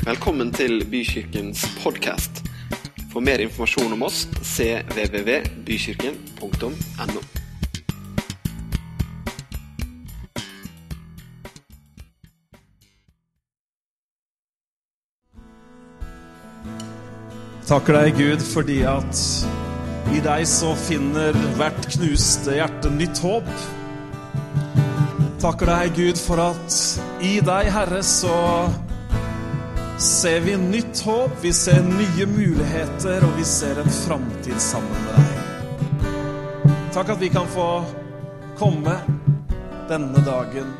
Velkommen til Bykirkens podkast. For mer informasjon om oss cvvvbykirken.no. Takker deg, Gud, fordi at i deg så finner hvert knuste hjerte nytt håp. Takker deg, Gud, for at i deg, Herre, så ser vi nytt håp, vi ser nye muligheter, og vi ser en framtid sammen med deg. Takk at vi kan få komme denne dagen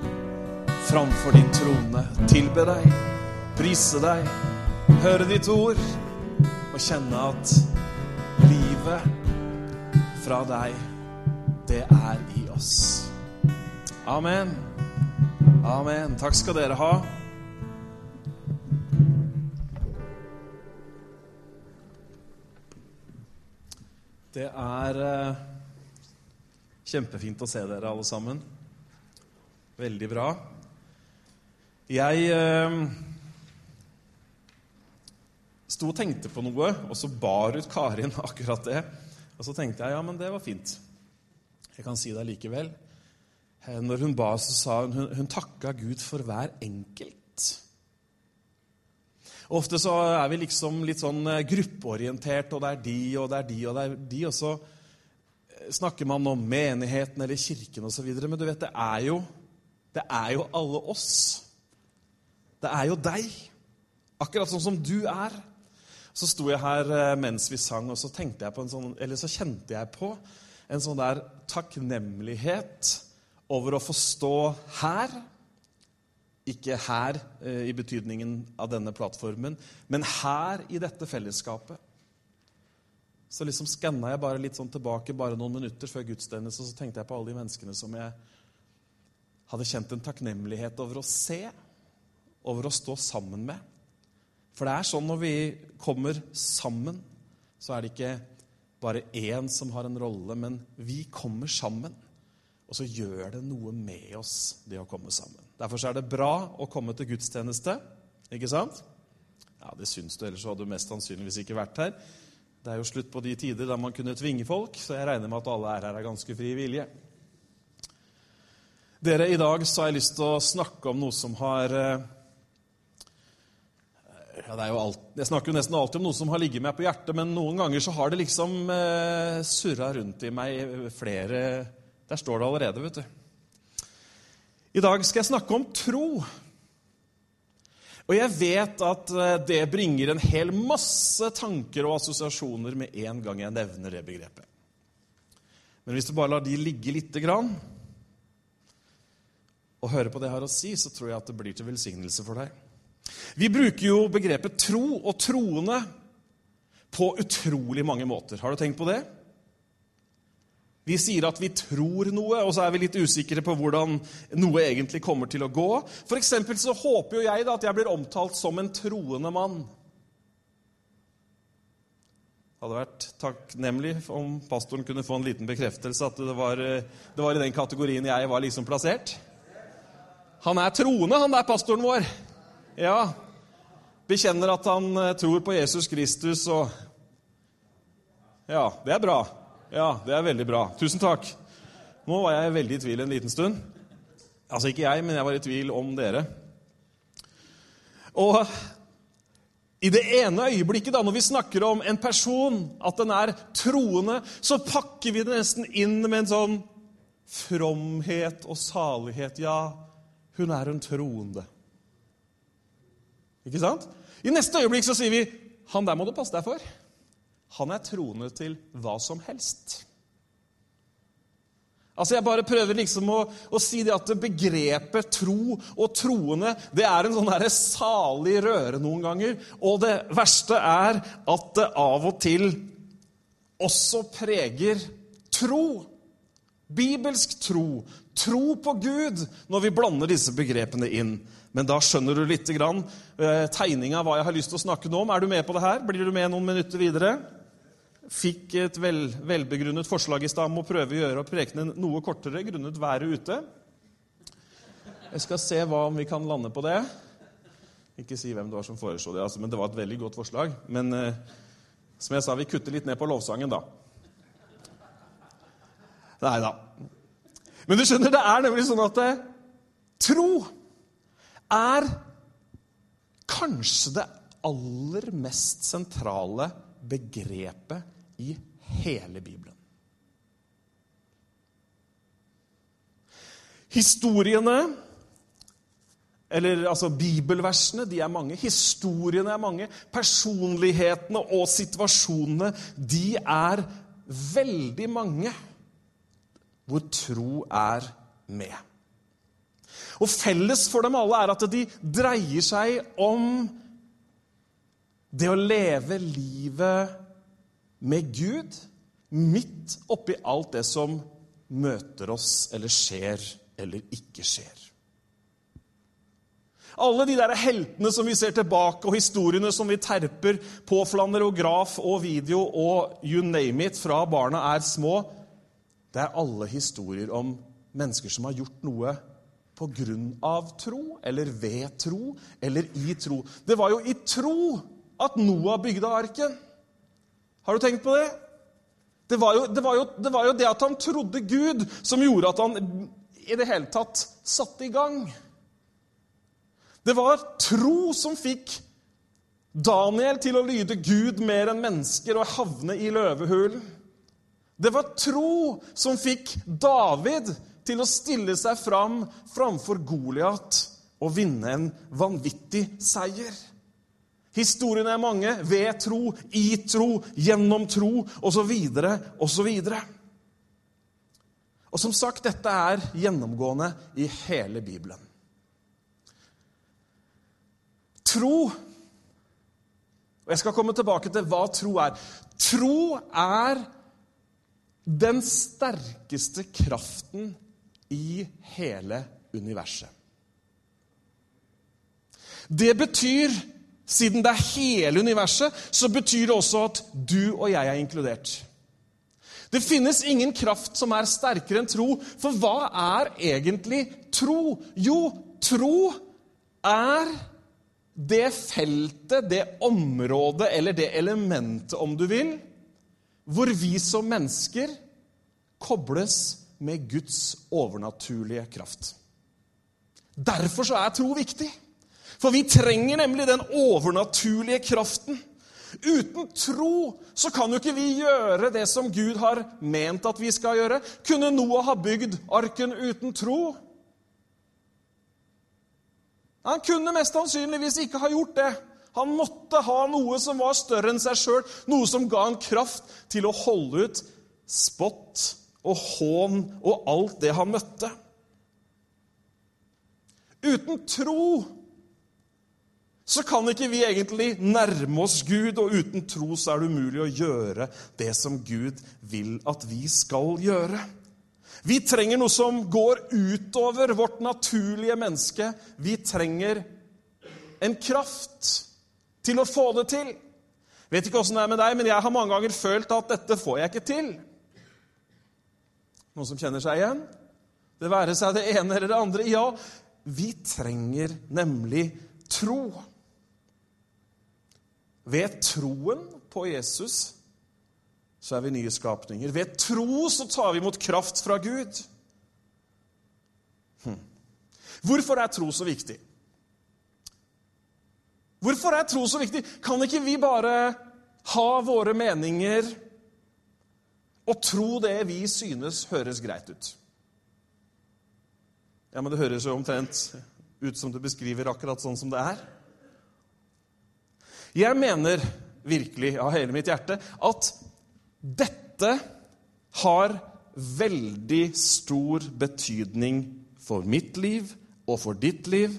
framfor din trone, tilbe deg, prise deg, høre ditt ord og kjenne at livet fra deg, det er i oss. Amen. Amen. Takk skal dere ha. Det er eh, kjempefint å se dere alle sammen. Veldig bra. Jeg eh, sto og tenkte på noe, og så bar ut Karin akkurat det. Og så tenkte jeg ja, men det var fint. Jeg kan si det allikevel. Eh, Når hun ba, så sa hun hun, hun takka Gud for hver enkelt. Ofte så er vi liksom litt sånn eh, gruppeorientert, og det er de, og det er de, og det er de. Og så eh, snakker man om menigheten eller kirken osv. Men du vet, det er jo det er jo alle oss. Det er jo deg. Akkurat sånn som du er. Så sto jeg her eh, mens vi sang, og så, sånn, så kjente jeg på en sånn der takknemlighet over å få stå her. Ikke her eh, i betydningen av denne plattformen, men her i dette fellesskapet. Så liksom skanna jeg bare litt sånn tilbake bare noen minutter før gudstjeneste, og så tenkte jeg på alle de menneskene som jeg hadde kjent en takknemlighet over å se, over å stå sammen med. For det er sånn når vi kommer sammen, så er det ikke bare én som har en rolle, men vi kommer sammen. Og så gjør det noe med oss, det å komme sammen. Derfor er det bra å komme til gudstjeneste. Ikke sant? Ja, Det syns du, ellers hadde du mest sannsynligvis ikke vært her. Det er jo slutt på de tider da man kunne tvinge folk, så jeg regner med at alle er her av ganske fri vilje. Dere, I dag så har jeg lyst til å snakke om noe som har eh, ja, alt, Jeg snakker jo nesten alltid om noe som har ligget meg på hjertet, men noen ganger så har det liksom eh, surra rundt i meg flere Der står det allerede, vet du. I dag skal jeg snakke om tro. Og jeg vet at eh, det bringer en hel masse tanker og assosiasjoner med en gang jeg nevner det begrepet. Men hvis du bare lar de ligge lite grann, og hører på det jeg har å si, så tror jeg at det blir til velsignelse for deg. Vi bruker jo begrepet tro og troende på utrolig mange måter. Har du tenkt på det? Vi sier at vi tror noe, og så er vi litt usikre på hvordan noe egentlig kommer til å gå. For så håper jo jeg da at jeg blir omtalt som en troende mann. Det hadde vært takknemlig om pastoren kunne få en liten bekreftelse at det var, det var i den kategorien jeg var liksom plassert. Han er troende, han der pastoren vår. Ja. Bekjenner at han eh, tror på Jesus Kristus og Ja, det er bra. Ja, det er veldig bra. Tusen takk. Nå var jeg veldig i tvil en liten stund. Altså ikke jeg, men jeg var i tvil om dere. Og i det ene øyeblikket, da, når vi snakker om en person, at den er troende, så pakker vi det nesten inn med en sånn fromhet og salighet. Ja, hun er en troende. Ikke sant? I neste øyeblikk så sier vi han der må du passe deg for. Han er troende til hva som helst. Altså Jeg bare prøver liksom å, å si det at begrepet tro og troende det er en sånn salig røre noen ganger. Og det verste er at det av og til også preger tro. Bibelsk tro. Tro på Gud når vi blander disse begrepene inn. Men da skjønner du litt grann, eh, tegninga av hva jeg har lyst til å snakke nå om. Er du med på det her? Blir du med noen minutter videre? Fikk et vel, velbegrunnet forslag i stad om å prøve å gjøre prekenen noe kortere grunnet været ute. Jeg skal se hva om vi kan lande på det. Ikke si hvem det var som foreslo det, altså, men det var et veldig godt forslag. Men eh, som jeg sa, vi kutter litt ned på lovsangen, da. Nei da. Men du skjønner, det er nemlig sånn at eh, tro er kanskje det aller mest sentrale begrepet i hele Bibelen. Historiene, eller altså bibelversene, de er mange. Historiene er mange. Personlighetene og situasjonene, de er veldig mange hvor tro er med. Og felles for dem alle er at de dreier seg om det å leve livet med Gud midt oppi alt det som møter oss eller skjer eller ikke skjer. Alle de der heltene som vi ser tilbake, og historiene som vi terper på flanellograf og video og you name it fra barna er små, det er alle historier om mennesker som har gjort noe på grunn av tro, eller ved tro, eller i tro. Det var jo i tro at Noah bygde arken. Har du tenkt på det? Det var, jo, det, var jo, det var jo det at han trodde Gud, som gjorde at han i det hele tatt satte i gang. Det var tro som fikk Daniel til å lyde Gud mer enn mennesker og havne i løvehulen. Det var tro som fikk David til å stille seg fram framfor Goliat og vinne en vanvittig seier. Historiene er mange ved tro, i tro, gjennom tro osv. osv. Og som sagt, dette er gjennomgående i hele Bibelen. Tro Og jeg skal komme tilbake til hva tro er. Tro er den sterkeste kraften i hele universet. Det betyr, siden det er hele universet, så betyr det også at du og jeg er inkludert. Det finnes ingen kraft som er sterkere enn tro. For hva er egentlig tro? Jo, tro er det feltet, det området eller det elementet, om du vil, hvor vi som mennesker kobles med Guds overnaturlige kraft. Derfor så er tro viktig. For vi trenger nemlig den overnaturlige kraften Uten tro så kan jo ikke vi gjøre det som Gud har ment at vi skal gjøre. Kunne Noah ha bygd arken uten tro? Han kunne mest sannsynligvis ikke ha gjort det. Han måtte ha noe som var større enn seg sjøl, noe som ga han kraft til å holde ut spott og hån og alt det han møtte. Uten tro så kan ikke vi egentlig nærme oss Gud, og uten tro så er det umulig å gjøre det som Gud vil at vi skal gjøre. Vi trenger noe som går utover vårt naturlige menneske. Vi trenger en kraft til å få det til. Vet ikke åssen det er med deg, men jeg har mange ganger følt at dette får jeg ikke til. Noen som kjenner seg igjen? Det være seg det ene eller det andre. Ja, vi trenger nemlig tro. Ved troen på Jesus så er vi nye skapninger. Ved tro så tar vi imot kraft fra Gud. Hm. Hvorfor er tro så viktig? Hvorfor er tro så viktig? Kan ikke vi bare ha våre meninger og tro det vi synes høres greit ut? Ja, men det høres jo omtrent ut som du beskriver akkurat sånn som det er. Jeg mener virkelig av hele mitt hjerte at dette har veldig stor betydning for mitt liv og for ditt liv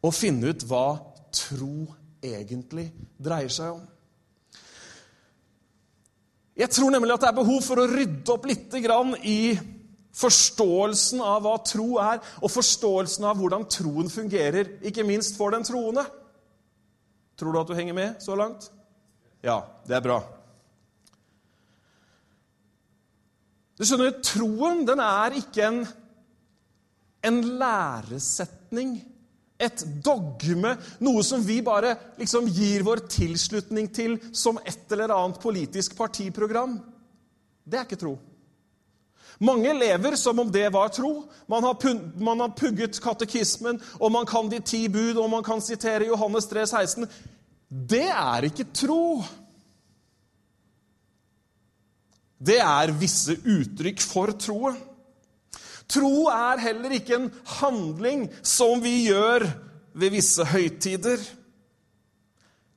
å finne ut hva tro egentlig dreier seg om. Jeg tror nemlig at det er behov for å rydde opp litt i forståelsen av hva tro er, og forståelsen av hvordan troen fungerer, ikke minst for den troende. Tror du at du henger med så langt? Ja, det er bra. Du skjønner, Troen den er ikke en, en læresetning et dogme, noe som vi bare liksom gir vår tilslutning til som et eller annet politisk partiprogram. Det er ikke tro. Mange lever som om det var tro. Man har, pugget katekismen, og man kan de ti bud, og man kan sitere Johannes 3, 16. Det er ikke tro. Det er visse uttrykk for troet. Tro er heller ikke en handling som vi gjør ved visse høytider.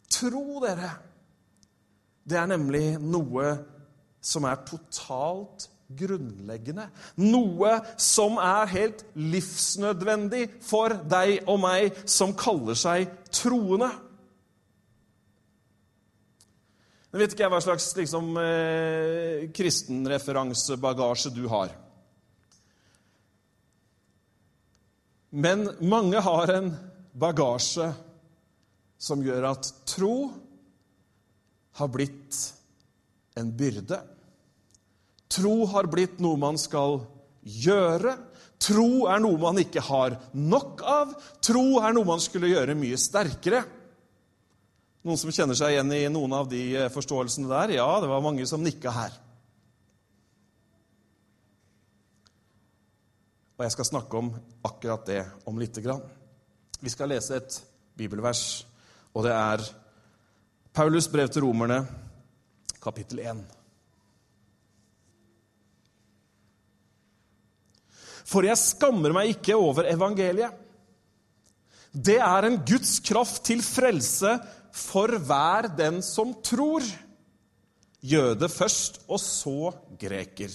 Tro, dere, det er nemlig noe som er totalt grunnleggende. Noe som er helt livsnødvendig for deg og meg som kaller seg troende. Nå vet ikke jeg hva slags liksom, eh, kristenreferansebagasje du har. Men mange har en bagasje som gjør at tro har blitt en byrde. Tro har blitt noe man skal gjøre. Tro er noe man ikke har nok av. Tro er noe man skulle gjøre mye sterkere. Noen som kjenner seg igjen i noen av de eh, forståelsene der? Ja, det var mange som nikka her. Og jeg skal snakke om akkurat det om lite grann. Vi skal lese et bibelvers, og det er Paulus brev til romerne, kapittel 1. For jeg skammer meg ikke over evangeliet. Det er en Guds kraft til frelse for hver den som tror. Jøde først, og så greker.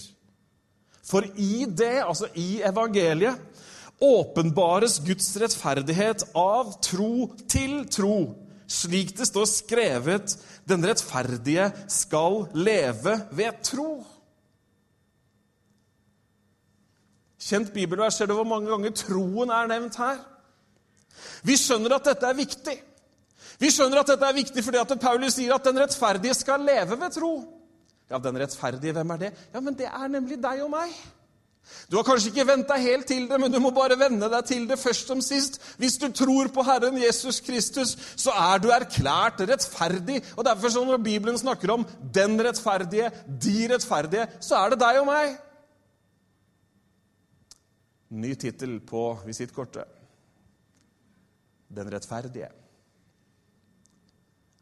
For i det, altså i evangeliet, åpenbares Guds rettferdighet av tro til tro. Slik det står skrevet, den rettferdige skal leve ved tro. Kjent bibelvers. Ser du hvor mange ganger troen er nevnt her? Vi skjønner at dette er viktig. Vi skjønner at dette er viktig fordi at Paulus sier at den rettferdige skal leve ved tro. Ja, den rettferdige, hvem er det? Ja, men det er nemlig deg og meg. Du har kanskje ikke venta helt til det, men du må bare venne deg til det først som sist. Hvis du tror på Herren Jesus Kristus, så er du erklært rettferdig. Og derfor Når Bibelen snakker om den rettferdige, de rettferdige, så er det deg og meg. Ny tittel på visittkortet. Den rettferdige.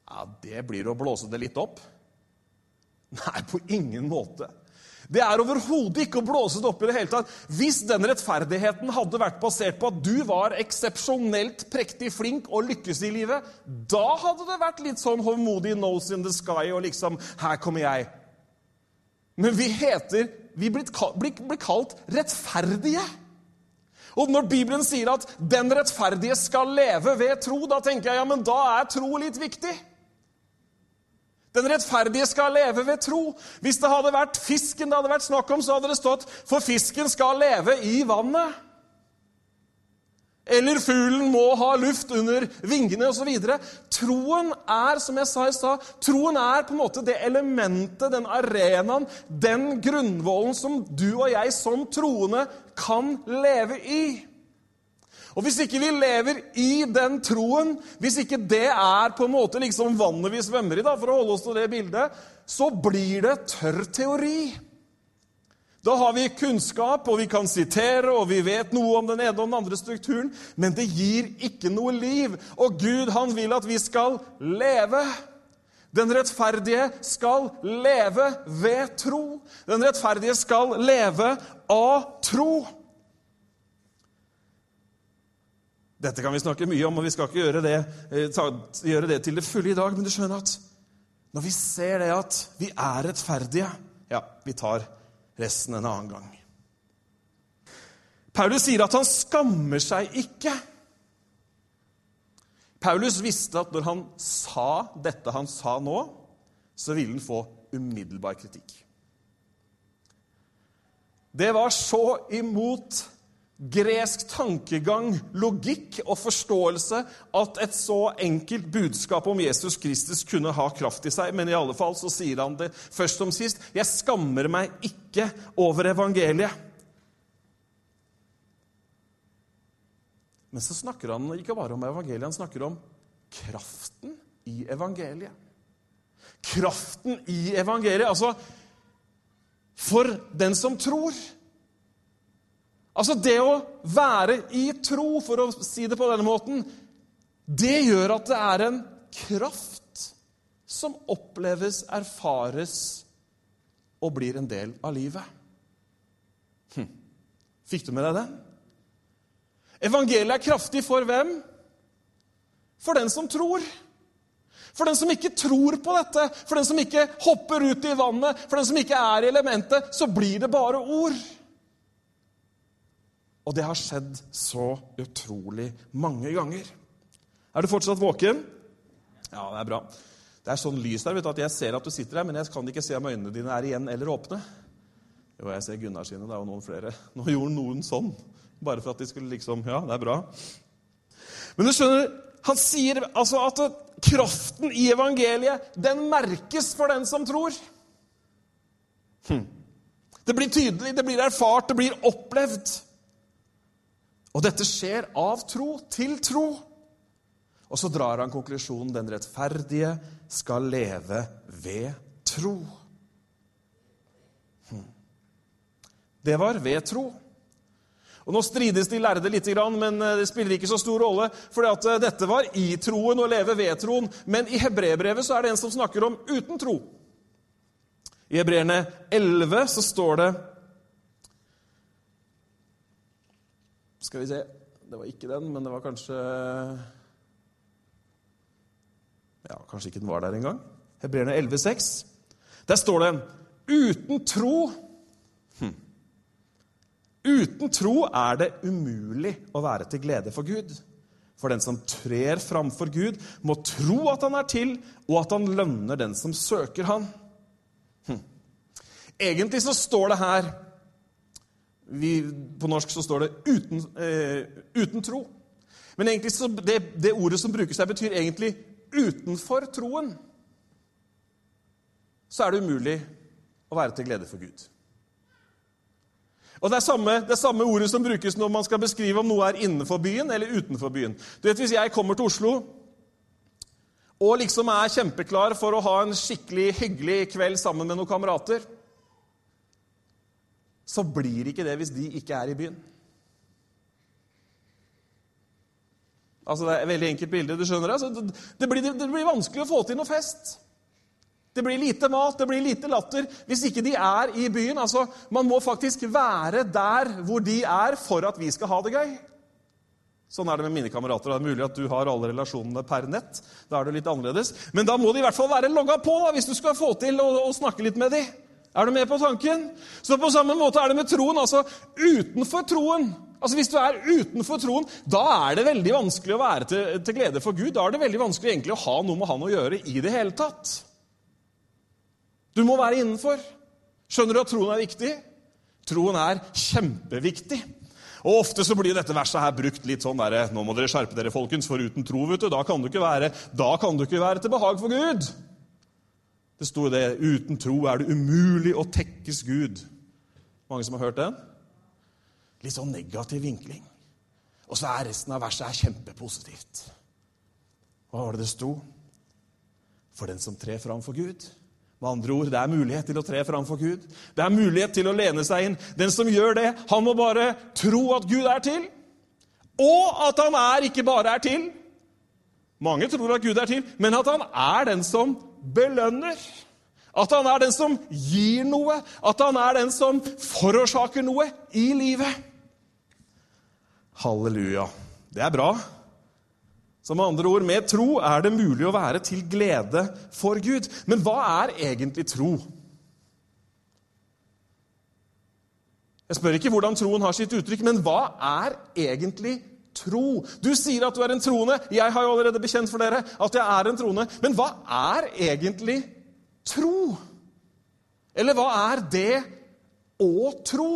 Ja, det blir å blåse det litt opp. Nei, på ingen måte. Det er overhodet ikke å blåse det opp i det hele tatt. Hvis den rettferdigheten hadde vært basert på at du var eksepsjonelt prektig flink og lykkes i livet, da hadde det vært litt sånn hovmodig nose in the sky og liksom Her kommer jeg. Men vi heter Vi blir, kalt rettferdige. Og når Bibelen sier at 'den rettferdige skal leve ved tro', da tenker jeg ja, men da er tro litt viktig. Den rettferdige skal leve ved tro. Hvis det hadde vært fisken det hadde vært snakk om, så hadde det stått 'for fisken skal leve i vannet'. Eller fuglen må ha luft under vingene osv. Troen er, som jeg sa i stad, troen er på en måte det elementet, den arenaen, den grunnvollen som du og jeg som troende kan leve i. Og Hvis ikke vi lever i den troen, hvis ikke det er på en måte liksom vannet vi svømmer i, da, for å holde oss til det bildet, så blir det tørr teori. Da har vi kunnskap, og vi kan sitere, og vi vet noe om den ene og den andre strukturen, men det gir ikke noe liv. Og Gud, han vil at vi skal leve. Den rettferdige skal leve ved tro. Den rettferdige skal leve av tro. Dette kan vi snakke mye om, og vi skal ikke gjøre det, eh, ta, gjøre det til det fulle i dag. Men du skjønner at når vi ser det at vi er rettferdige Ja, vi tar resten en annen gang. Paulus sier at han skammer seg ikke. Paulus visste at når han sa dette han sa nå, så ville han få umiddelbar kritikk. Det var så imot gresk tankegang, logikk og forståelse at et så enkelt budskap om Jesus Kristus kunne ha kraft i seg. Men i alle fall så sier han det først som sist. Jeg skammer meg ikke over evangeliet. Men så snakker han ikke bare om evangeliet, han snakker om kraften i evangeliet. Kraften i evangeliet. Altså for den som tror. Altså det å være i tro, for å si det på denne måten, det gjør at det er en kraft som oppleves, erfares og blir en del av livet. Hm. Fikk du med deg den? Evangeliet er kraftig for hvem? For den som tror. For den som ikke tror på dette, for den som ikke hopper ut i vannet, for den som ikke er i elementet, så blir det bare ord. Og det har skjedd så utrolig mange ganger. Er du fortsatt våken? Ja, det er bra. Det er sånn lys der vet du, at jeg ser at du sitter her, men jeg kan ikke se om øynene dine er igjen eller åpne. Jo, jeg ser Gunnar sine. Det er jo noen flere. Nå gjorde noen sånn. Bare for at de skulle liksom Ja, det er bra. Men du skjønner, han sier altså at kraften i evangeliet, den merkes for den som tror. Hm. Det blir tydelig, det blir erfart, det blir opplevd. Og dette skjer av tro til tro. Og så drar han konklusjonen den rettferdige skal leve ved tro. Hm. Det var ved tro. Og Nå strides de lærde litt, men eh, det spiller ikke så stor rolle. For eh, dette var i troen å leve ved troen. Men i hebreerbrevet er det en som snakker om uten tro. I Hebreerne 11 så står det Skal vi se Det var ikke den, men det var kanskje Ja, kanskje ikke den var der engang. Hebreerne 11,6. Der står det uten tro Uten tro er det umulig å være til glede for Gud. For den som trer framfor Gud, må tro at han er til, og at han lønner den som søker han. Hm. Egentlig så står det her vi, På norsk så står det 'uten, eh, uten tro'. Men egentlig så, det, det ordet som brukes her, betyr egentlig 'utenfor troen'. Så er det umulig å være til glede for Gud. Og det er samme, det samme ordet som brukes når man skal beskrive om noe er innenfor byen eller utenfor byen. Du vet, Hvis jeg kommer til Oslo og liksom er kjempeklar for å ha en skikkelig hyggelig kveld sammen med noen kamerater, så blir ikke det hvis de ikke er i byen. Altså, Det er et veldig enkelt bilde. du skjønner det? Altså, det, blir, det blir vanskelig å få til noe fest. Det blir lite mat, det blir lite latter hvis ikke de er i byen. Altså, Man må faktisk være der hvor de er, for at vi skal ha det gøy. Sånn er det med mine kamerater. Det er mulig at du har alle relasjonene per nett. Da er det litt annerledes. Men da må de i hvert fall være logga på da, hvis du skal få til å, å snakke litt med dem. Er du med på tanken? Så på samme måte er det med troen. altså Utenfor troen Altså Hvis du er utenfor troen, da er det veldig vanskelig å være til, til glede for Gud. Da er det veldig vanskelig egentlig å ha noe med Han å gjøre i det hele tatt. Du må være innenfor. Skjønner du at troen er viktig? Troen er kjempeviktig. Og Ofte så blir dette verset her brukt litt sånn der, Nå må dere skjerpe dere, folkens, for uten tro vet du, da kan du ikke være, da kan du ikke være til behag for Gud. Det sto det uten tro er det umulig å tekkes Gud. Mange som har hørt den? Litt sånn negativ vinkling. Og så er resten av verset er kjempepositivt. Hva var det det sto? For den som trer fram for Gud. Med andre ord, det er mulighet til å tre framfor Gud. Det er mulighet til å lene seg inn. Den som gjør det, han må bare tro at Gud er til, og at han er ikke bare er til. Mange tror at Gud er til, men at han er den som belønner. At han er den som gir noe, at han er den som forårsaker noe i livet. Halleluja. Det er bra. Så med andre ord, med tro er det mulig å være til glede for Gud. Men hva er egentlig tro? Jeg spør ikke hvordan troen har sitt uttrykk, men hva er egentlig tro? Du sier at du er en troende. Jeg har jo allerede bekjent for dere at jeg er en troende. Men hva er egentlig tro? Eller hva er det å tro?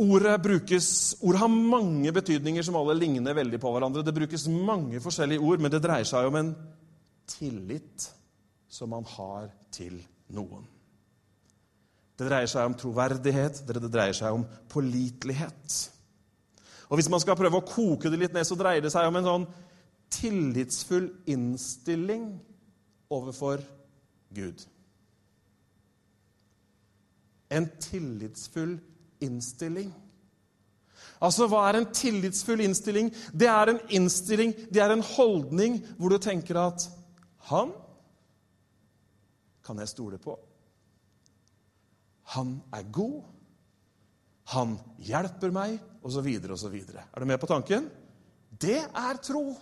Ordet, brukes, ord har mange betydninger som alle ligner veldig på hverandre. Det brukes mange forskjellige ord, men det dreier seg om en tillit som man har til noen. Det dreier seg om troverdighet, det dreier seg om pålitelighet. Og Hvis man skal prøve å koke det litt ned, så dreier det seg om en sånn tillitsfull innstilling overfor Gud. En tillitsfull innstilling. Altså, Hva er en tillitsfull innstilling? Det er en innstilling, det er en holdning hvor du tenker at han kan jeg stole på. Han er god. Han hjelper meg, osv., osv. Er du med på tanken? Det er tro.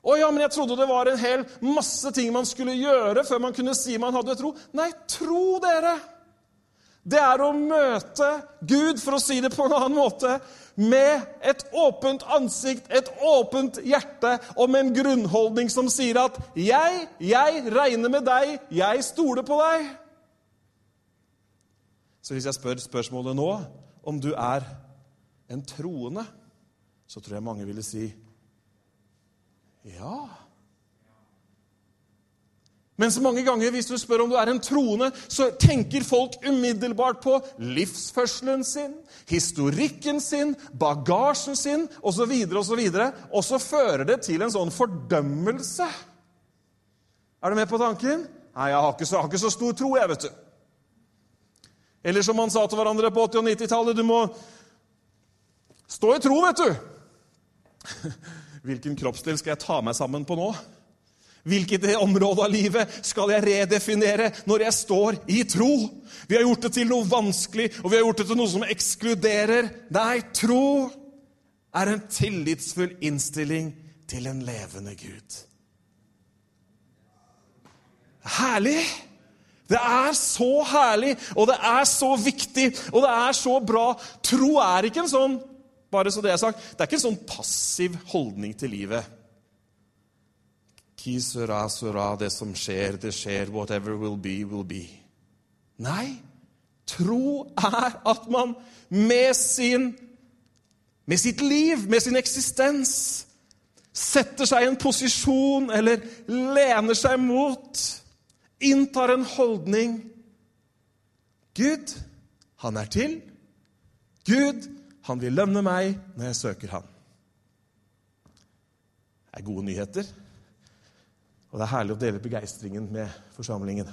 Å ja, men jeg trodde det var en hel masse ting man skulle gjøre før man kunne si man hadde tro. Nei, tro, dere! Det er å møte Gud, for å si det på en annen måte, med et åpent ansikt, et åpent hjerte og med en grunnholdning som sier at 'Jeg, jeg regner med deg, jeg stoler på deg'. Så hvis jeg spør spørsmålet nå om du er en troende, så tror jeg mange ville si ja. Men så mange ganger hvis du spør om du er en troende, så tenker folk umiddelbart på livsførselen sin, historikken sin, bagasjen sin osv. osv. Og så fører det til en sånn fordømmelse. Er du med på tanken? Nei, jeg har ikke så, har ikke så stor tro, jeg, vet du. Eller som man sa til hverandre på 80- og 90-tallet, du må stå i tro, vet du. Hvilken kroppsdel skal jeg ta meg sammen på nå? Hvilket område av livet skal jeg redefinere når jeg står i tro? Vi har gjort det til noe vanskelig, og vi har gjort det til noe som ekskluderer. Nei, tro er en tillitsfull innstilling til en levende Gud. Herlig! Det er så herlig, og det er så viktig, og det er så bra. Tro er ikke en sånn bare så det er sagt, det er ikke en sånn passiv holdning til livet. Ki sura sura, det som skjer, det skjer. Whatever will be, will be. Nei, tro er at man med sin med sitt liv, med sin eksistens, setter seg i en posisjon eller lener seg mot, inntar en holdning Gud, han er til. Gud, han vil lønne meg når jeg søker han. Det er gode nyheter. Og det er herlig å dele begeistringen med forsamlingen.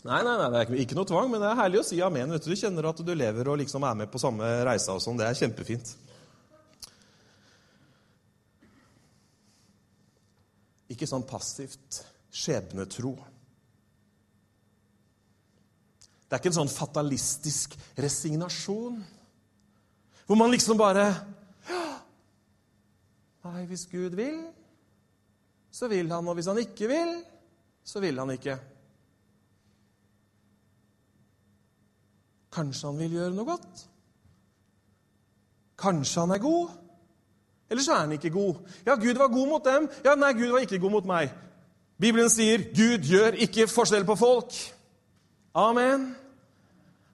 Nei, nei, nei, det er ikke noe tvang, men det er herlig å si amen. vet Du Du kjenner at du lever og liksom er med på samme reisa og sånn. Det er kjempefint. Ikke sånn passivt skjebnetro. Det er ikke en sånn fatalistisk resignasjon hvor man liksom bare ja, Nei, hvis Gud vil, så vil han. Og hvis han ikke vil, så vil han ikke. Kanskje han vil gjøre noe godt? Kanskje han er god? Eller så er han ikke god. Ja, Gud var god mot dem. Ja, nei, Gud var ikke god mot meg. Bibelen sier Gud gjør ikke forskjell på folk. Amen.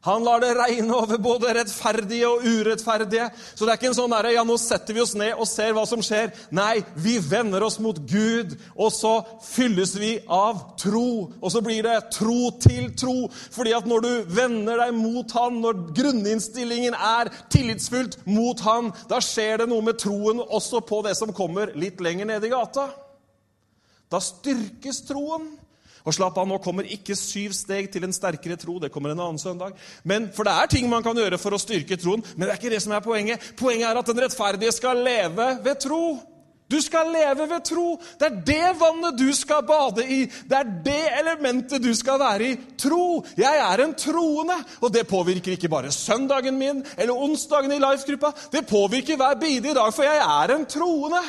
Han lar det regne over både rettferdige og urettferdige. Så det er ikke en sånn derre ja, nå setter vi oss ned og ser hva som skjer. Nei, vi vender oss mot Gud, og så fylles vi av tro. Og så blir det tro til tro. Fordi at når du vender deg mot Han, når grunninnstillingen er tillitsfullt mot Han, da skjer det noe med troen også på det som kommer litt lenger nede i gata. Da styrkes troen. Og slapp av, nå kommer ikke syv steg til en sterkere tro. Det kommer en annen søndag. Men, For det er ting man kan gjøre for å styrke troen, men det er ikke det som er poenget. Poenget er at den rettferdige skal leve ved tro. Du skal leve ved tro. Det er det vannet du skal bade i. Det er det elementet du skal være i. Tro. Jeg er en troende. Og det påvirker ikke bare søndagen min eller onsdagen i life-gruppa. Det påvirker hver bidige dag, for jeg er en troende.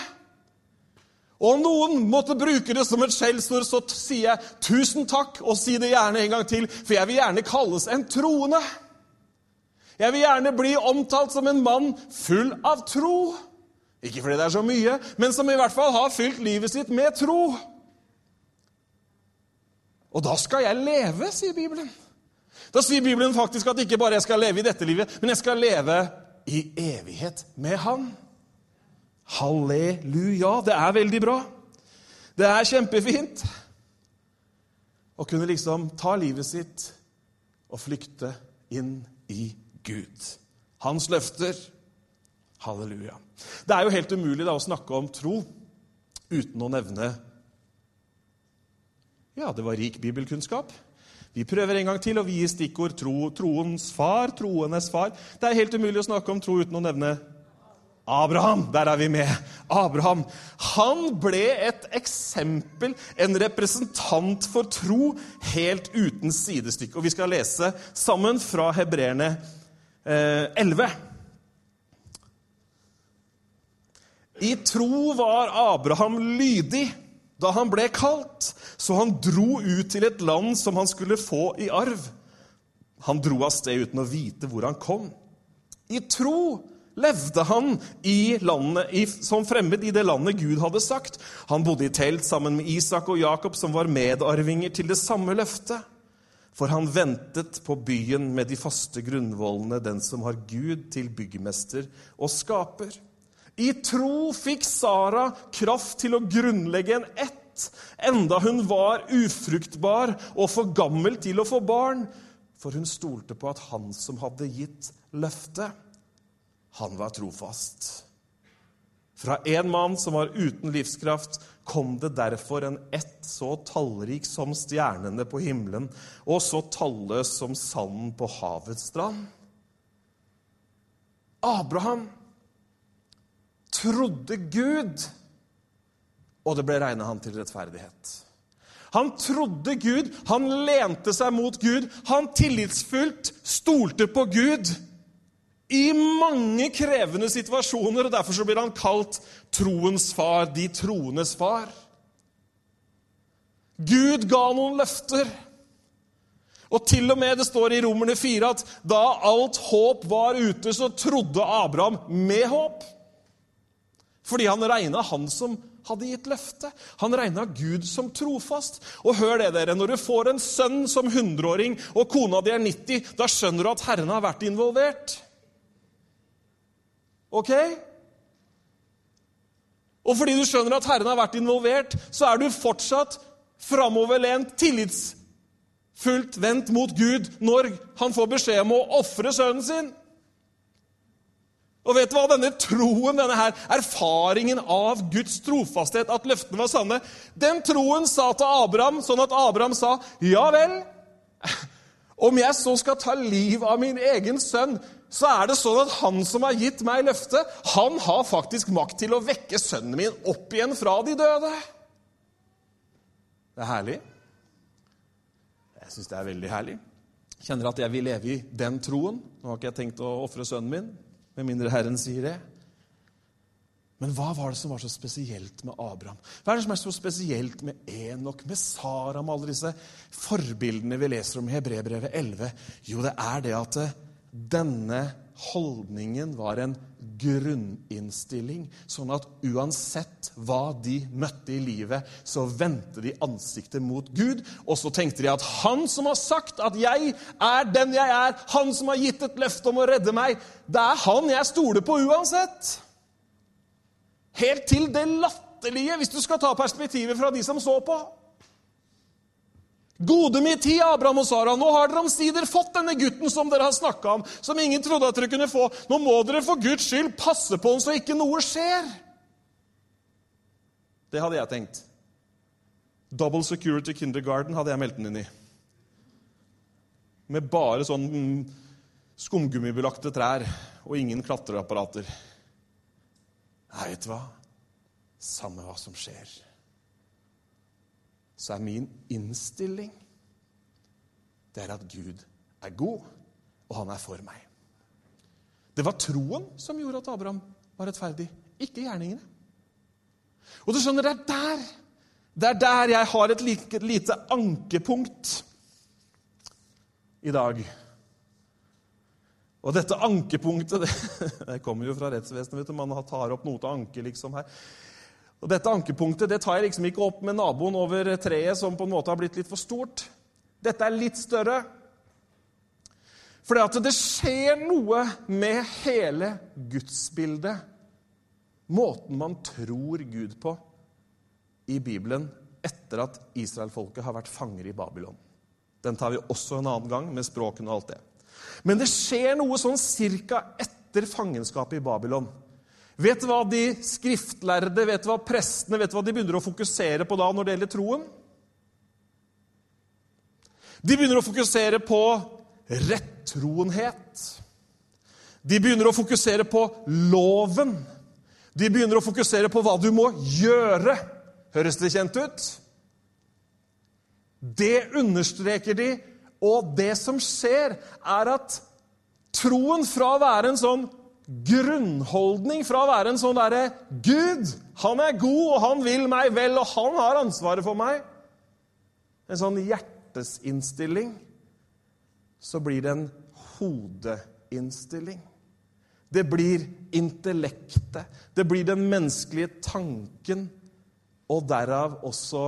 Og om noen måtte bruke det som et skjellsord, så sier jeg tusen takk, og si det gjerne en gang til, for jeg vil gjerne kalles en troende. Jeg vil gjerne bli omtalt som en mann full av tro. Ikke fordi det er så mye, men som i hvert fall har fylt livet sitt med tro. Og da skal jeg leve, sier Bibelen. Da sier Bibelen faktisk at ikke bare jeg skal leve i dette livet, men jeg skal leve i evighet med Han. Halleluja. Det er veldig bra. Det er kjempefint å kunne liksom ta livet sitt og flykte inn i Gud. Hans løfter. Halleluja. Det er jo helt umulig da, å snakke om tro uten å nevne Ja, det var rik bibelkunnskap. Vi prøver en gang til, og vi gir stikkord tro, troens far, troenes far. Det er helt umulig å snakke om tro uten å nevne Abraham. Der er vi med. Abraham. Han ble et eksempel, en representant for tro, helt uten sidestykke. Og vi skal lese sammen fra Hebreerne eh, 11. I tro var Abraham lydig da han ble kalt, så han dro ut til et land som han skulle få i arv. Han dro av sted uten å vite hvor han kom. I tro levde han landet, i, som fremmed i det landet Gud hadde sagt. Han bodde i telt sammen med Isak og Jakob, som var medarvinger til det samme løftet. For han ventet på byen med de faste grunnvollene, den som har Gud til byggmester og skaper. I tro fikk Sara kraft til å grunnlegge en ett, enda hun var ufruktbar og for gammel til å få barn, for hun stolte på at han som hadde gitt løftet, han var trofast. Fra en mann som var uten livskraft, kom det derfor en ett så tallrik som stjernene på himmelen, og så talløs som sanden på havets strand. Abraham trodde Gud, og det ble regna han til rettferdighet. Han trodde Gud, han lente seg mot Gud, han tillitsfullt stolte på Gud i mange krevende situasjoner, og derfor så blir han kalt troens far, de troendes far. Gud ga noen løfter. Og til og med det står i Romerne 4 at da alt håp var ute, så trodde Abraham med håp. Fordi han regna han som hadde gitt løfte. Han regna Gud som trofast. Og hør det, dere, når du får en sønn som 100-åring, og kona di er 90, da skjønner du at Herren har vært involvert. Ok? Og fordi du skjønner at Herren har vært involvert, så er du fortsatt framoverlent, tillitsfullt vendt mot Gud når han får beskjed om å ofre sønnen sin. Og vet du hva? Denne troen, denne her erfaringen av Guds trofasthet, at løftene var sanne, den troen sa til Abraham, sånn at Abraham sa, 'Ja vel, om jeg så skal ta liv av min egen sønn, så er det sånn at han som har gitt meg løftet, han har faktisk makt til å vekke sønnen min opp igjen fra de døde.' Det er herlig. Jeg syns det er veldig herlig. Kjenner at jeg vil leve i den troen. Nå har ikke jeg tenkt å ofre sønnen min, med mindre Herren sier det. Men hva var det som var så spesielt med Abraham? Hva er det som er så spesielt med Enok, med Sara, med alle disse forbildene vi leser om i Hebrebrevet 11? Jo, det er det at denne holdningen var en grunninnstilling, sånn at uansett hva de møtte i livet, så vendte de ansiktet mot Gud, og så tenkte de at han som har sagt at 'jeg er den jeg er', han som har gitt et løfte om å redde meg, det er han jeg stoler på uansett. Helt til det latterlige, hvis du skal ta perspektivet fra de som så på. Gode min tid, Abraham og Sara, nå har dere omsider fått denne gutten som dere har snakka om, som ingen trodde at dere kunne få. Nå må dere for Guds skyld passe på ham så ikke noe skjer. Det hadde jeg tenkt. Double Security Kindergarten hadde jeg meldt den inn i. Med bare sånn skumgummibelagte trær og ingen klatreapparater. Nei, vet du hva? Samme hva som skjer så er min innstilling det er at Gud er god, og han er for meg. Det var troen som gjorde at Abraham var rettferdig, ikke gjerningene. Og du skjønner, det er der det er der jeg har et like, lite ankepunkt i dag. Og dette ankepunktet det, det kommer jo fra rettsvesenet. Man tar opp noe til anke liksom her. Og Dette ankepunktet det tar jeg liksom ikke opp med naboen over treet, som på en måte har blitt litt for stort. Dette er litt større. For det, det skjer noe med hele gudsbildet, måten man tror Gud på, i Bibelen etter at israelfolket har vært fanger i Babylon. Den tar vi også en annen gang, med språkene og alt det. Men det skjer noe sånn cirka etter fangenskapet i Babylon. Vet du hva de skriftlærde, vet du hva prestene, vet du hva de begynner å fokusere på da når det gjelder troen? De begynner å fokusere på rettroenhet. De begynner å fokusere på loven. De begynner å fokusere på hva du må gjøre. Høres det kjent ut? Det understreker de, og det som skjer, er at troen fra å være en sånn grunnholdning, fra å være en sånn derre Gud, han er god, og han vil meg vel, og han har ansvaret for meg En sånn hjertesinnstilling. Så blir det en hodeinnstilling. Det blir intellektet. Det blir den menneskelige tanken, og derav også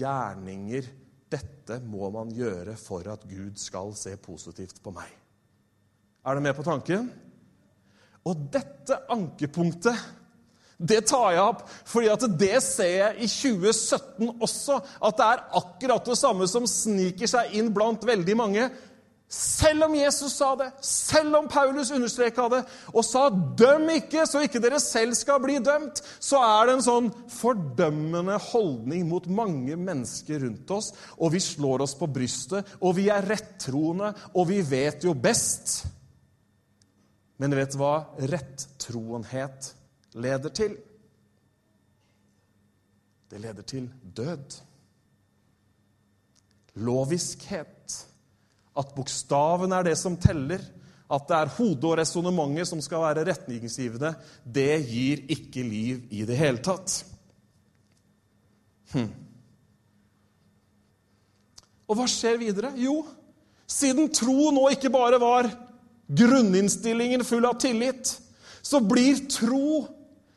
gjerninger dette må man gjøre for at Gud skal se positivt på meg. Er du med på tanken? Og dette ankepunktet det tar jeg opp fordi at det ser jeg i 2017 også. At det er akkurat det samme som sniker seg inn blant veldig mange. Selv om Jesus sa det, selv om Paulus understreka det og sa 'døm ikke, så ikke dere selv skal bli dømt', så er det en sånn fordømmende holdning mot mange mennesker rundt oss. Og vi slår oss på brystet, og vi er rettroende, og vi vet jo best. Men vet du hva rettroenhet leder til? Det leder til død. Loviskhet at bokstaven er det som teller, at det er hodet og resonnementet som skal være retningsgivende, det gir ikke liv i det hele tatt. Hm. Og hva skjer videre? Jo, siden tro nå ikke bare var grunninnstillingen full av tillit, så blir tro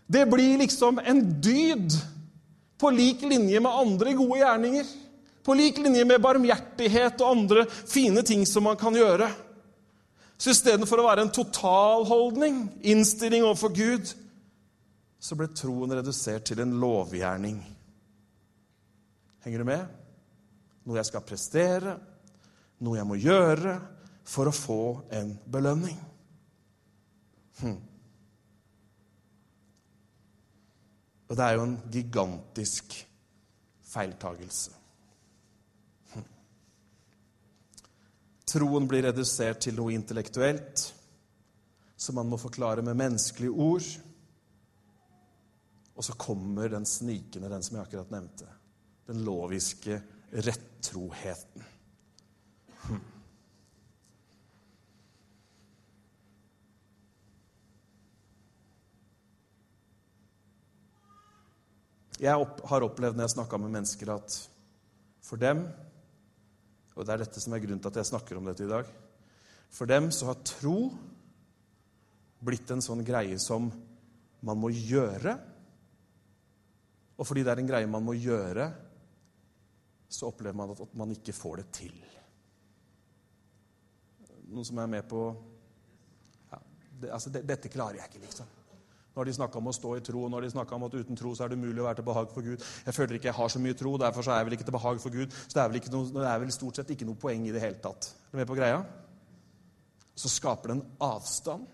Det blir liksom en dyd på lik linje med andre gode gjerninger. På lik linje med barmhjertighet og andre fine ting som man kan gjøre. Så istedenfor å være en totalholdning, innstilling overfor Gud, så ble troen redusert til en lovgjerning. Henger du med? Noe jeg skal prestere, noe jeg må gjøre for å få en belønning. Hm. Og det er jo en gigantisk feiltagelse. Troen blir redusert til noe intellektuelt som man må forklare med menneskelige ord. Og så kommer den snikende, den som jeg akkurat nevnte. Den loviske rettroheten. Hm. Jeg har opplevd når jeg snakka med mennesker, at for dem og det er dette som er grunnen til at jeg snakker om dette i dag. For dem så har tro blitt en sånn greie som man må gjøre. Og fordi det er en greie man må gjøre, så opplever man at man ikke får det til. Noen som er med på ja, det, altså, det, Dette klarer jeg ikke, liksom. Nå har de snakka om å stå i tro, og når de snakka om at uten tro så er det umulig å være til behag for Gud. Jeg føler ikke jeg har så mye tro, derfor så er jeg vel ikke til behag for Gud. Så det er vel, noe, det er vel stort sett ikke noe poeng i det hele tatt. Er du med på greia? Så skaper det en avstand,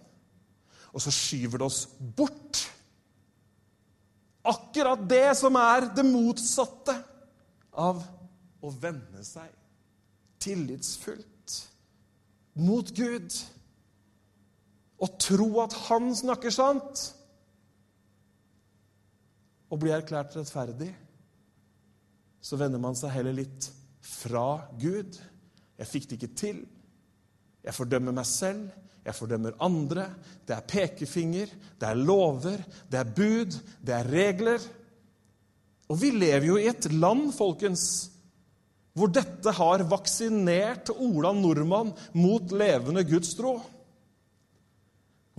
og så skyver det oss bort. Akkurat det som er det motsatte av å vende seg tillitsfullt mot Gud og tro at Han snakker sant og blir erklært rettferdig, så vender man seg heller litt fra Gud. Jeg fikk det ikke til. Jeg fordømmer meg selv. Jeg fordømmer andre. Det er pekefinger, det er lover, det er bud, det er regler. Og vi lever jo i et land, folkens, hvor dette har vaksinert Ola Nordmann mot levende gudstro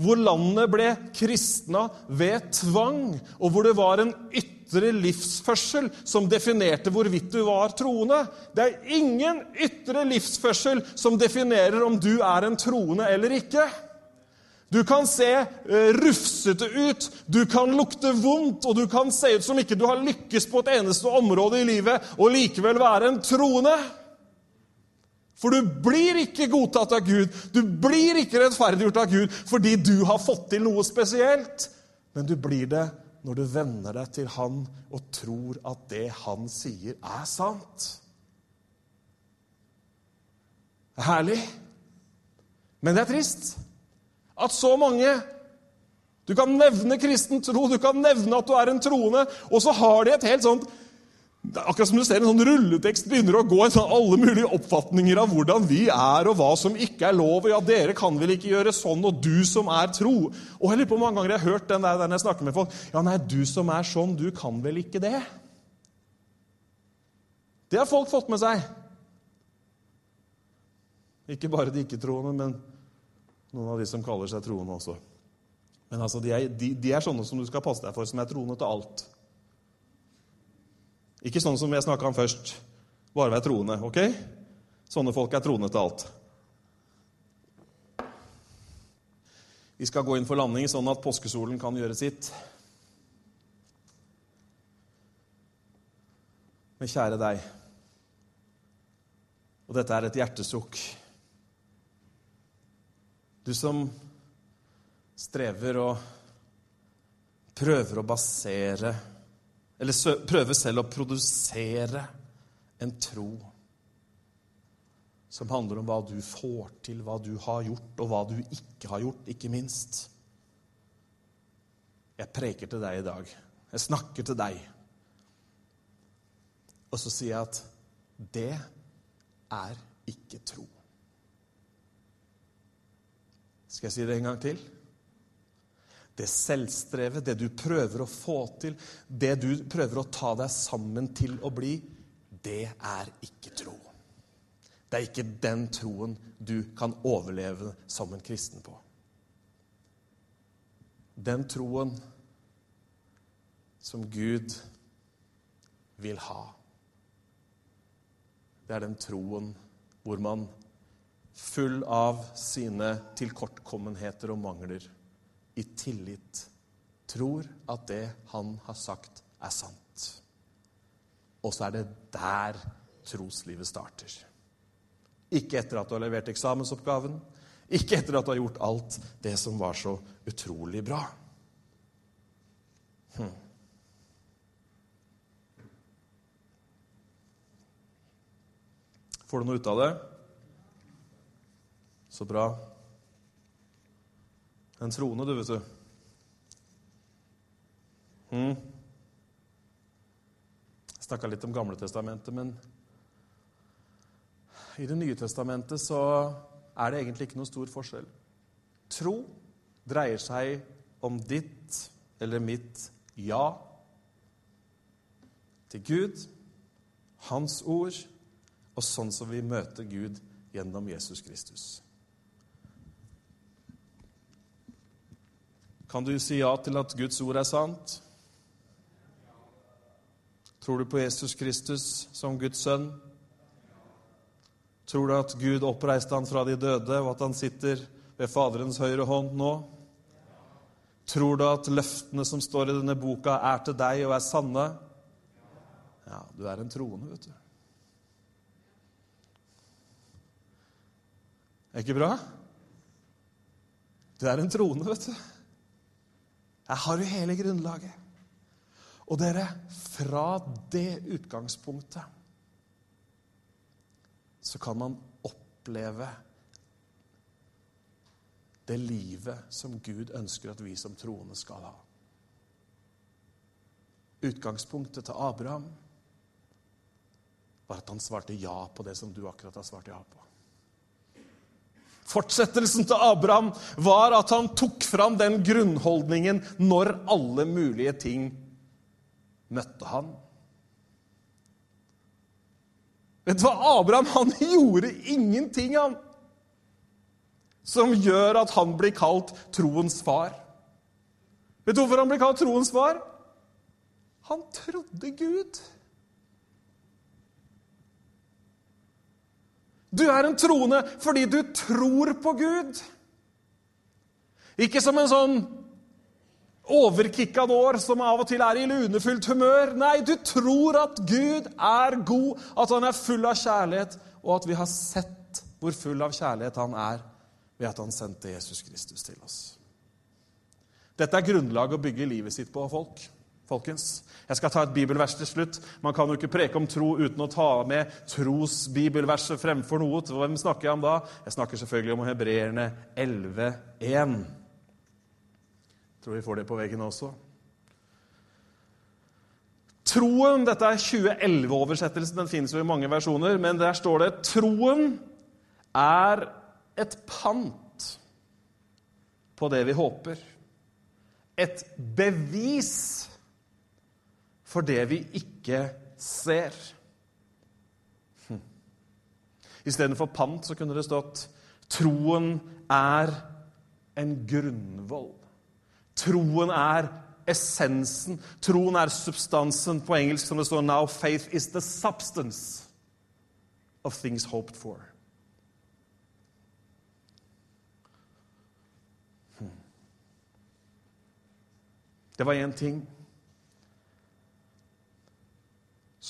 hvor landet ble kristna ved tvang, og hvor det var en ytre livsførsel som definerte hvorvidt du var troende. Det er ingen ytre livsførsel som definerer om du er en troende eller ikke. Du kan se uh, rufsete ut, du kan lukte vondt, og du kan se ut som ikke du har lykkes på et eneste område i livet, og likevel være en troende. For du blir ikke godtatt av Gud, du blir ikke rettferdiggjort av Gud fordi du har fått til noe spesielt. Men du blir det når du venner deg til Han og tror at det Han sier, er sant. Det er herlig. Men det er trist at så mange Du kan nevne kristen tro, du kan nevne at du er en troende, og så har de et helt sånt akkurat som du ser en sånn rulletekst begynner å gå i sånn alle mulige oppfatninger av hvordan vi er, og hva som ikke er lov. og Ja, dere kan vel ikke gjøre sånn, og du som er tro. Og jeg lurer på mange ganger jeg har hørt den der, når jeg snakker med folk. Ja, nei, du som er sånn, du kan vel ikke det? Det har folk fått med seg. Ikke bare de ikke-troende, men noen av de som kaller seg troende også. Men altså, de er, de, de er sånne som du skal passe deg for, som er troende til alt. Ikke sånn som jeg snakka om først. Bare vær troende. ok? Sånne folk er troende til alt. Vi skal gå inn for landing sånn at påskesolen kan gjøre sitt. Men kjære deg, og dette er et hjertesukk Du som strever og prøver å basere eller prøver selv å produsere en tro som handler om hva du får til, hva du har gjort, og hva du ikke har gjort, ikke minst. Jeg preker til deg i dag. Jeg snakker til deg. Og så sier jeg at det er ikke tro. Skal jeg si det en gang til? Det selvstrevet, det du prøver å få til, det du prøver å ta deg sammen til å bli, det er ikke tro. Det er ikke den troen du kan overleve som en kristen på. Den troen som Gud vil ha. Det er den troen hvor man, full av sine tilkortkommenheter og mangler, i tillit tror at det han har sagt, er sant. Og så er det der troslivet starter. Ikke etter at du har levert eksamensoppgaven, ikke etter at du har gjort alt det som var så utrolig bra. Hm. Får du noe ut av det? Så bra. En troende, du, vet du. Mm. Jeg snakka litt om Gamle testamentet, men i Det nye testamentet så er det egentlig ikke noen stor forskjell. Tro dreier seg om ditt eller mitt ja til Gud, Hans ord, og sånn som vi møter Gud gjennom Jesus Kristus. Kan du si ja til at Guds ord er sant? Tror du på Jesus Kristus som Guds sønn? Tror du at Gud oppreiste han fra de døde, og at han sitter ved Faderens høyre hånd nå? Tror du at løftene som står i denne boka, er til deg og er sanne? Ja, du er en troende, vet du. Er ikke bra? Du er en troende, vet du. Her har jo hele grunnlaget. Og dere, fra det utgangspunktet så kan man oppleve det livet som Gud ønsker at vi som troende skal ha. Utgangspunktet til Abraham var at han svarte ja på det som du akkurat har svart ja på. Fortsettelsen til Abraham var at han tok fram den grunnholdningen når alle mulige ting møtte han. Vet du hva? Abraham han gjorde ingenting, han, som gjør at han blir kalt troens far. Vet du hvorfor han blir kalt troens far? Han trodde Gud. Du er en troende fordi du tror på Gud. Ikke som en sånn overkikka år som av og til er i lunefylt humør. Nei, du tror at Gud er god, at han er full av kjærlighet, og at vi har sett hvor full av kjærlighet han er ved at han sendte Jesus Kristus til oss. Dette er grunnlaget å bygge livet sitt på, folk. Folkens, Jeg skal ta et bibelvers til slutt. Man kan jo ikke preke om tro uten å ta med trosbibelverset fremfor noe. Hvem snakker jeg om da? Jeg snakker selvfølgelig om hebreerne 11.1. Tror vi får det på veggen også. Troen Dette er 2011-oversettelsen. Den finnes jo i mange versjoner. Men der står det troen er et pant på det vi håper. Et bevis for det vi ikke ser. Hm. Istedenfor pant så kunne det stått troen er en grunnvoll. Troen er essensen. Troen er substansen. På engelsk som det står 'Now faith is the substance of things hoped for'. Hmm. Det var én ting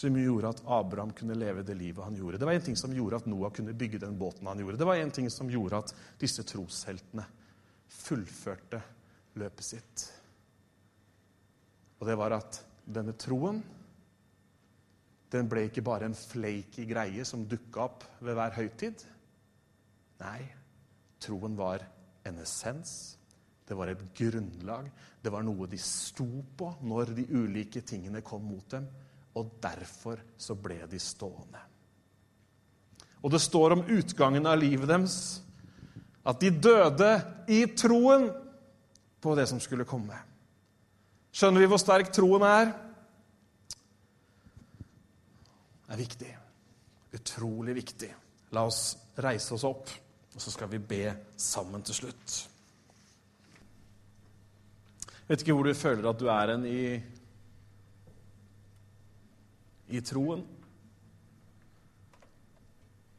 som gjorde at Abraham kunne leve det livet han gjorde. Det var en ting som gjorde at Noah kunne bygge den båten han gjorde. Det var en ting som gjorde at disse trosheltene fullførte løpet sitt. Og det var at denne troen den ble ikke bare en flaky greie som dukka opp ved hver høytid. Nei, troen var en essens. Det var et grunnlag. Det var noe de sto på når de ulike tingene kom mot dem. Og derfor så ble de stående. Og det står om utgangen av livet deres at de døde i troen på det som skulle komme. Skjønner vi hvor sterk troen er? Det er viktig. Utrolig viktig. La oss reise oss opp, og så skal vi be sammen til slutt. Jeg vet ikke hvor du føler at du er hen i, i troen.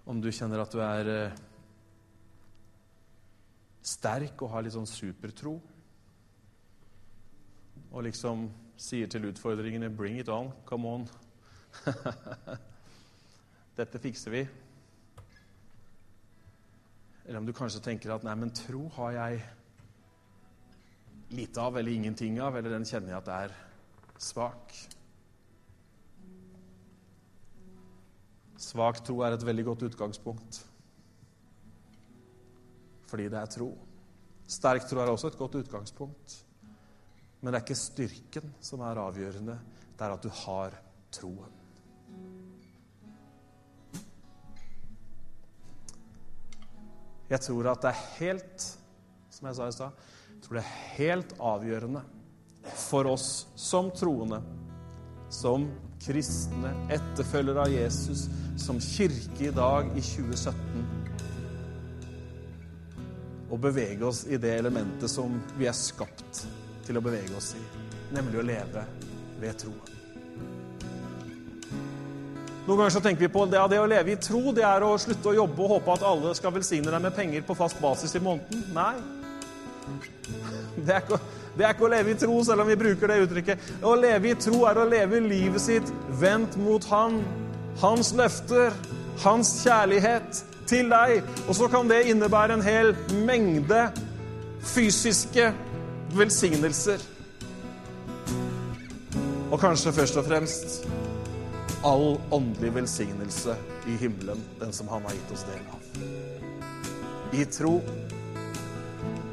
Om du kjenner at du er eh, sterk og har litt sånn supertro og liksom sier til utfordringene 'Bring it on. Come on'. Dette fikser vi. Eller om du kanskje tenker at 'nei, men tro har jeg lite av eller ingenting av', eller den kjenner jeg at er svak. Svak tro er et veldig godt utgangspunkt fordi det er tro. Sterk tro er også et godt utgangspunkt. Men det er ikke styrken som er avgjørende. Det er at du har troen. Jeg tror at det er helt som jeg sa i stad, jeg tror det er helt avgjørende for oss som troende, som kristne, etterfølgere av Jesus, som kirke i dag i 2017 å bevege oss i det elementet som vi er skapt til å bevege oss i, nemlig å leve ved troen. Noen ganger så tenker vi på det, det å leve i tro, det er å slutte å jobbe og håpe at alle skal velsigne deg med penger på fast basis i måneden. Nei. Det er, ikke, det er ikke å leve i tro, selv om vi bruker det uttrykket. Å leve i tro er å leve livet sitt vendt mot Han, Hans løfter, Hans kjærlighet til deg. Og så kan det innebære en hel mengde fysiske velsignelser. Og kanskje først og fremst all åndelig velsignelse i himmelen, den som han har gitt oss del av. I tro.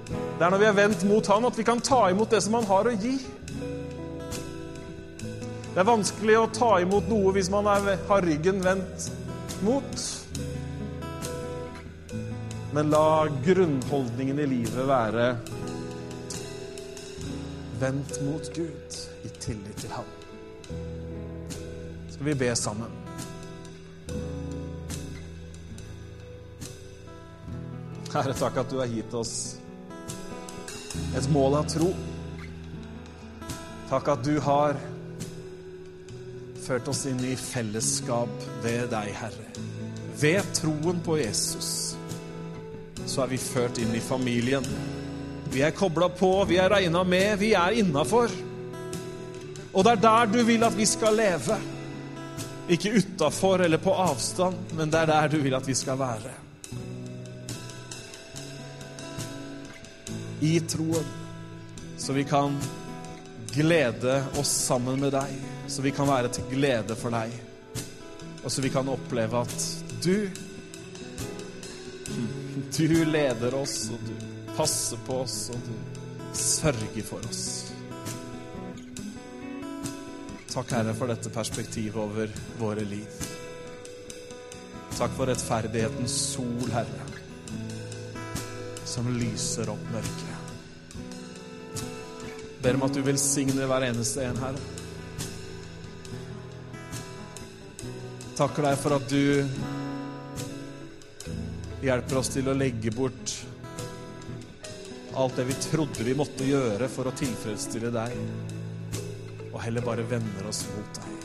Det er når vi er vendt mot han, at vi kan ta imot det som han har å gi. Det er vanskelig å ta imot noe hvis man er, har ryggen vendt mot. Men la grunnholdningen i livet være vendt mot Gud i tillit til Ham. Skal vi be sammen? Herre, takk at du har gitt oss et mål av tro. Takk at du har ført oss inn i fellesskap ved deg, Herre. Ved troen på Jesus så er vi ført inn i familien. Vi er kobla på, vi er regna med, vi er innafor. Og det er der du vil at vi skal leve. Ikke utafor eller på avstand, men det er der du vil at vi skal være. I troen, så vi kan glede oss sammen med deg, så vi kan være til glede for deg, og så vi kan oppleve at du Du leder oss, og du passer på oss, og du sørger for oss. Takk, Herre, for dette perspektivet over våre liv. Takk for rettferdighetens sol, Herre, som lyser opp mørket. Ber om at du velsigner hver eneste en, Herre. Takker deg for at du hjelper oss til å legge bort alt det vi trodde vi måtte gjøre for å tilfredsstille deg, og heller bare vender oss mot deg.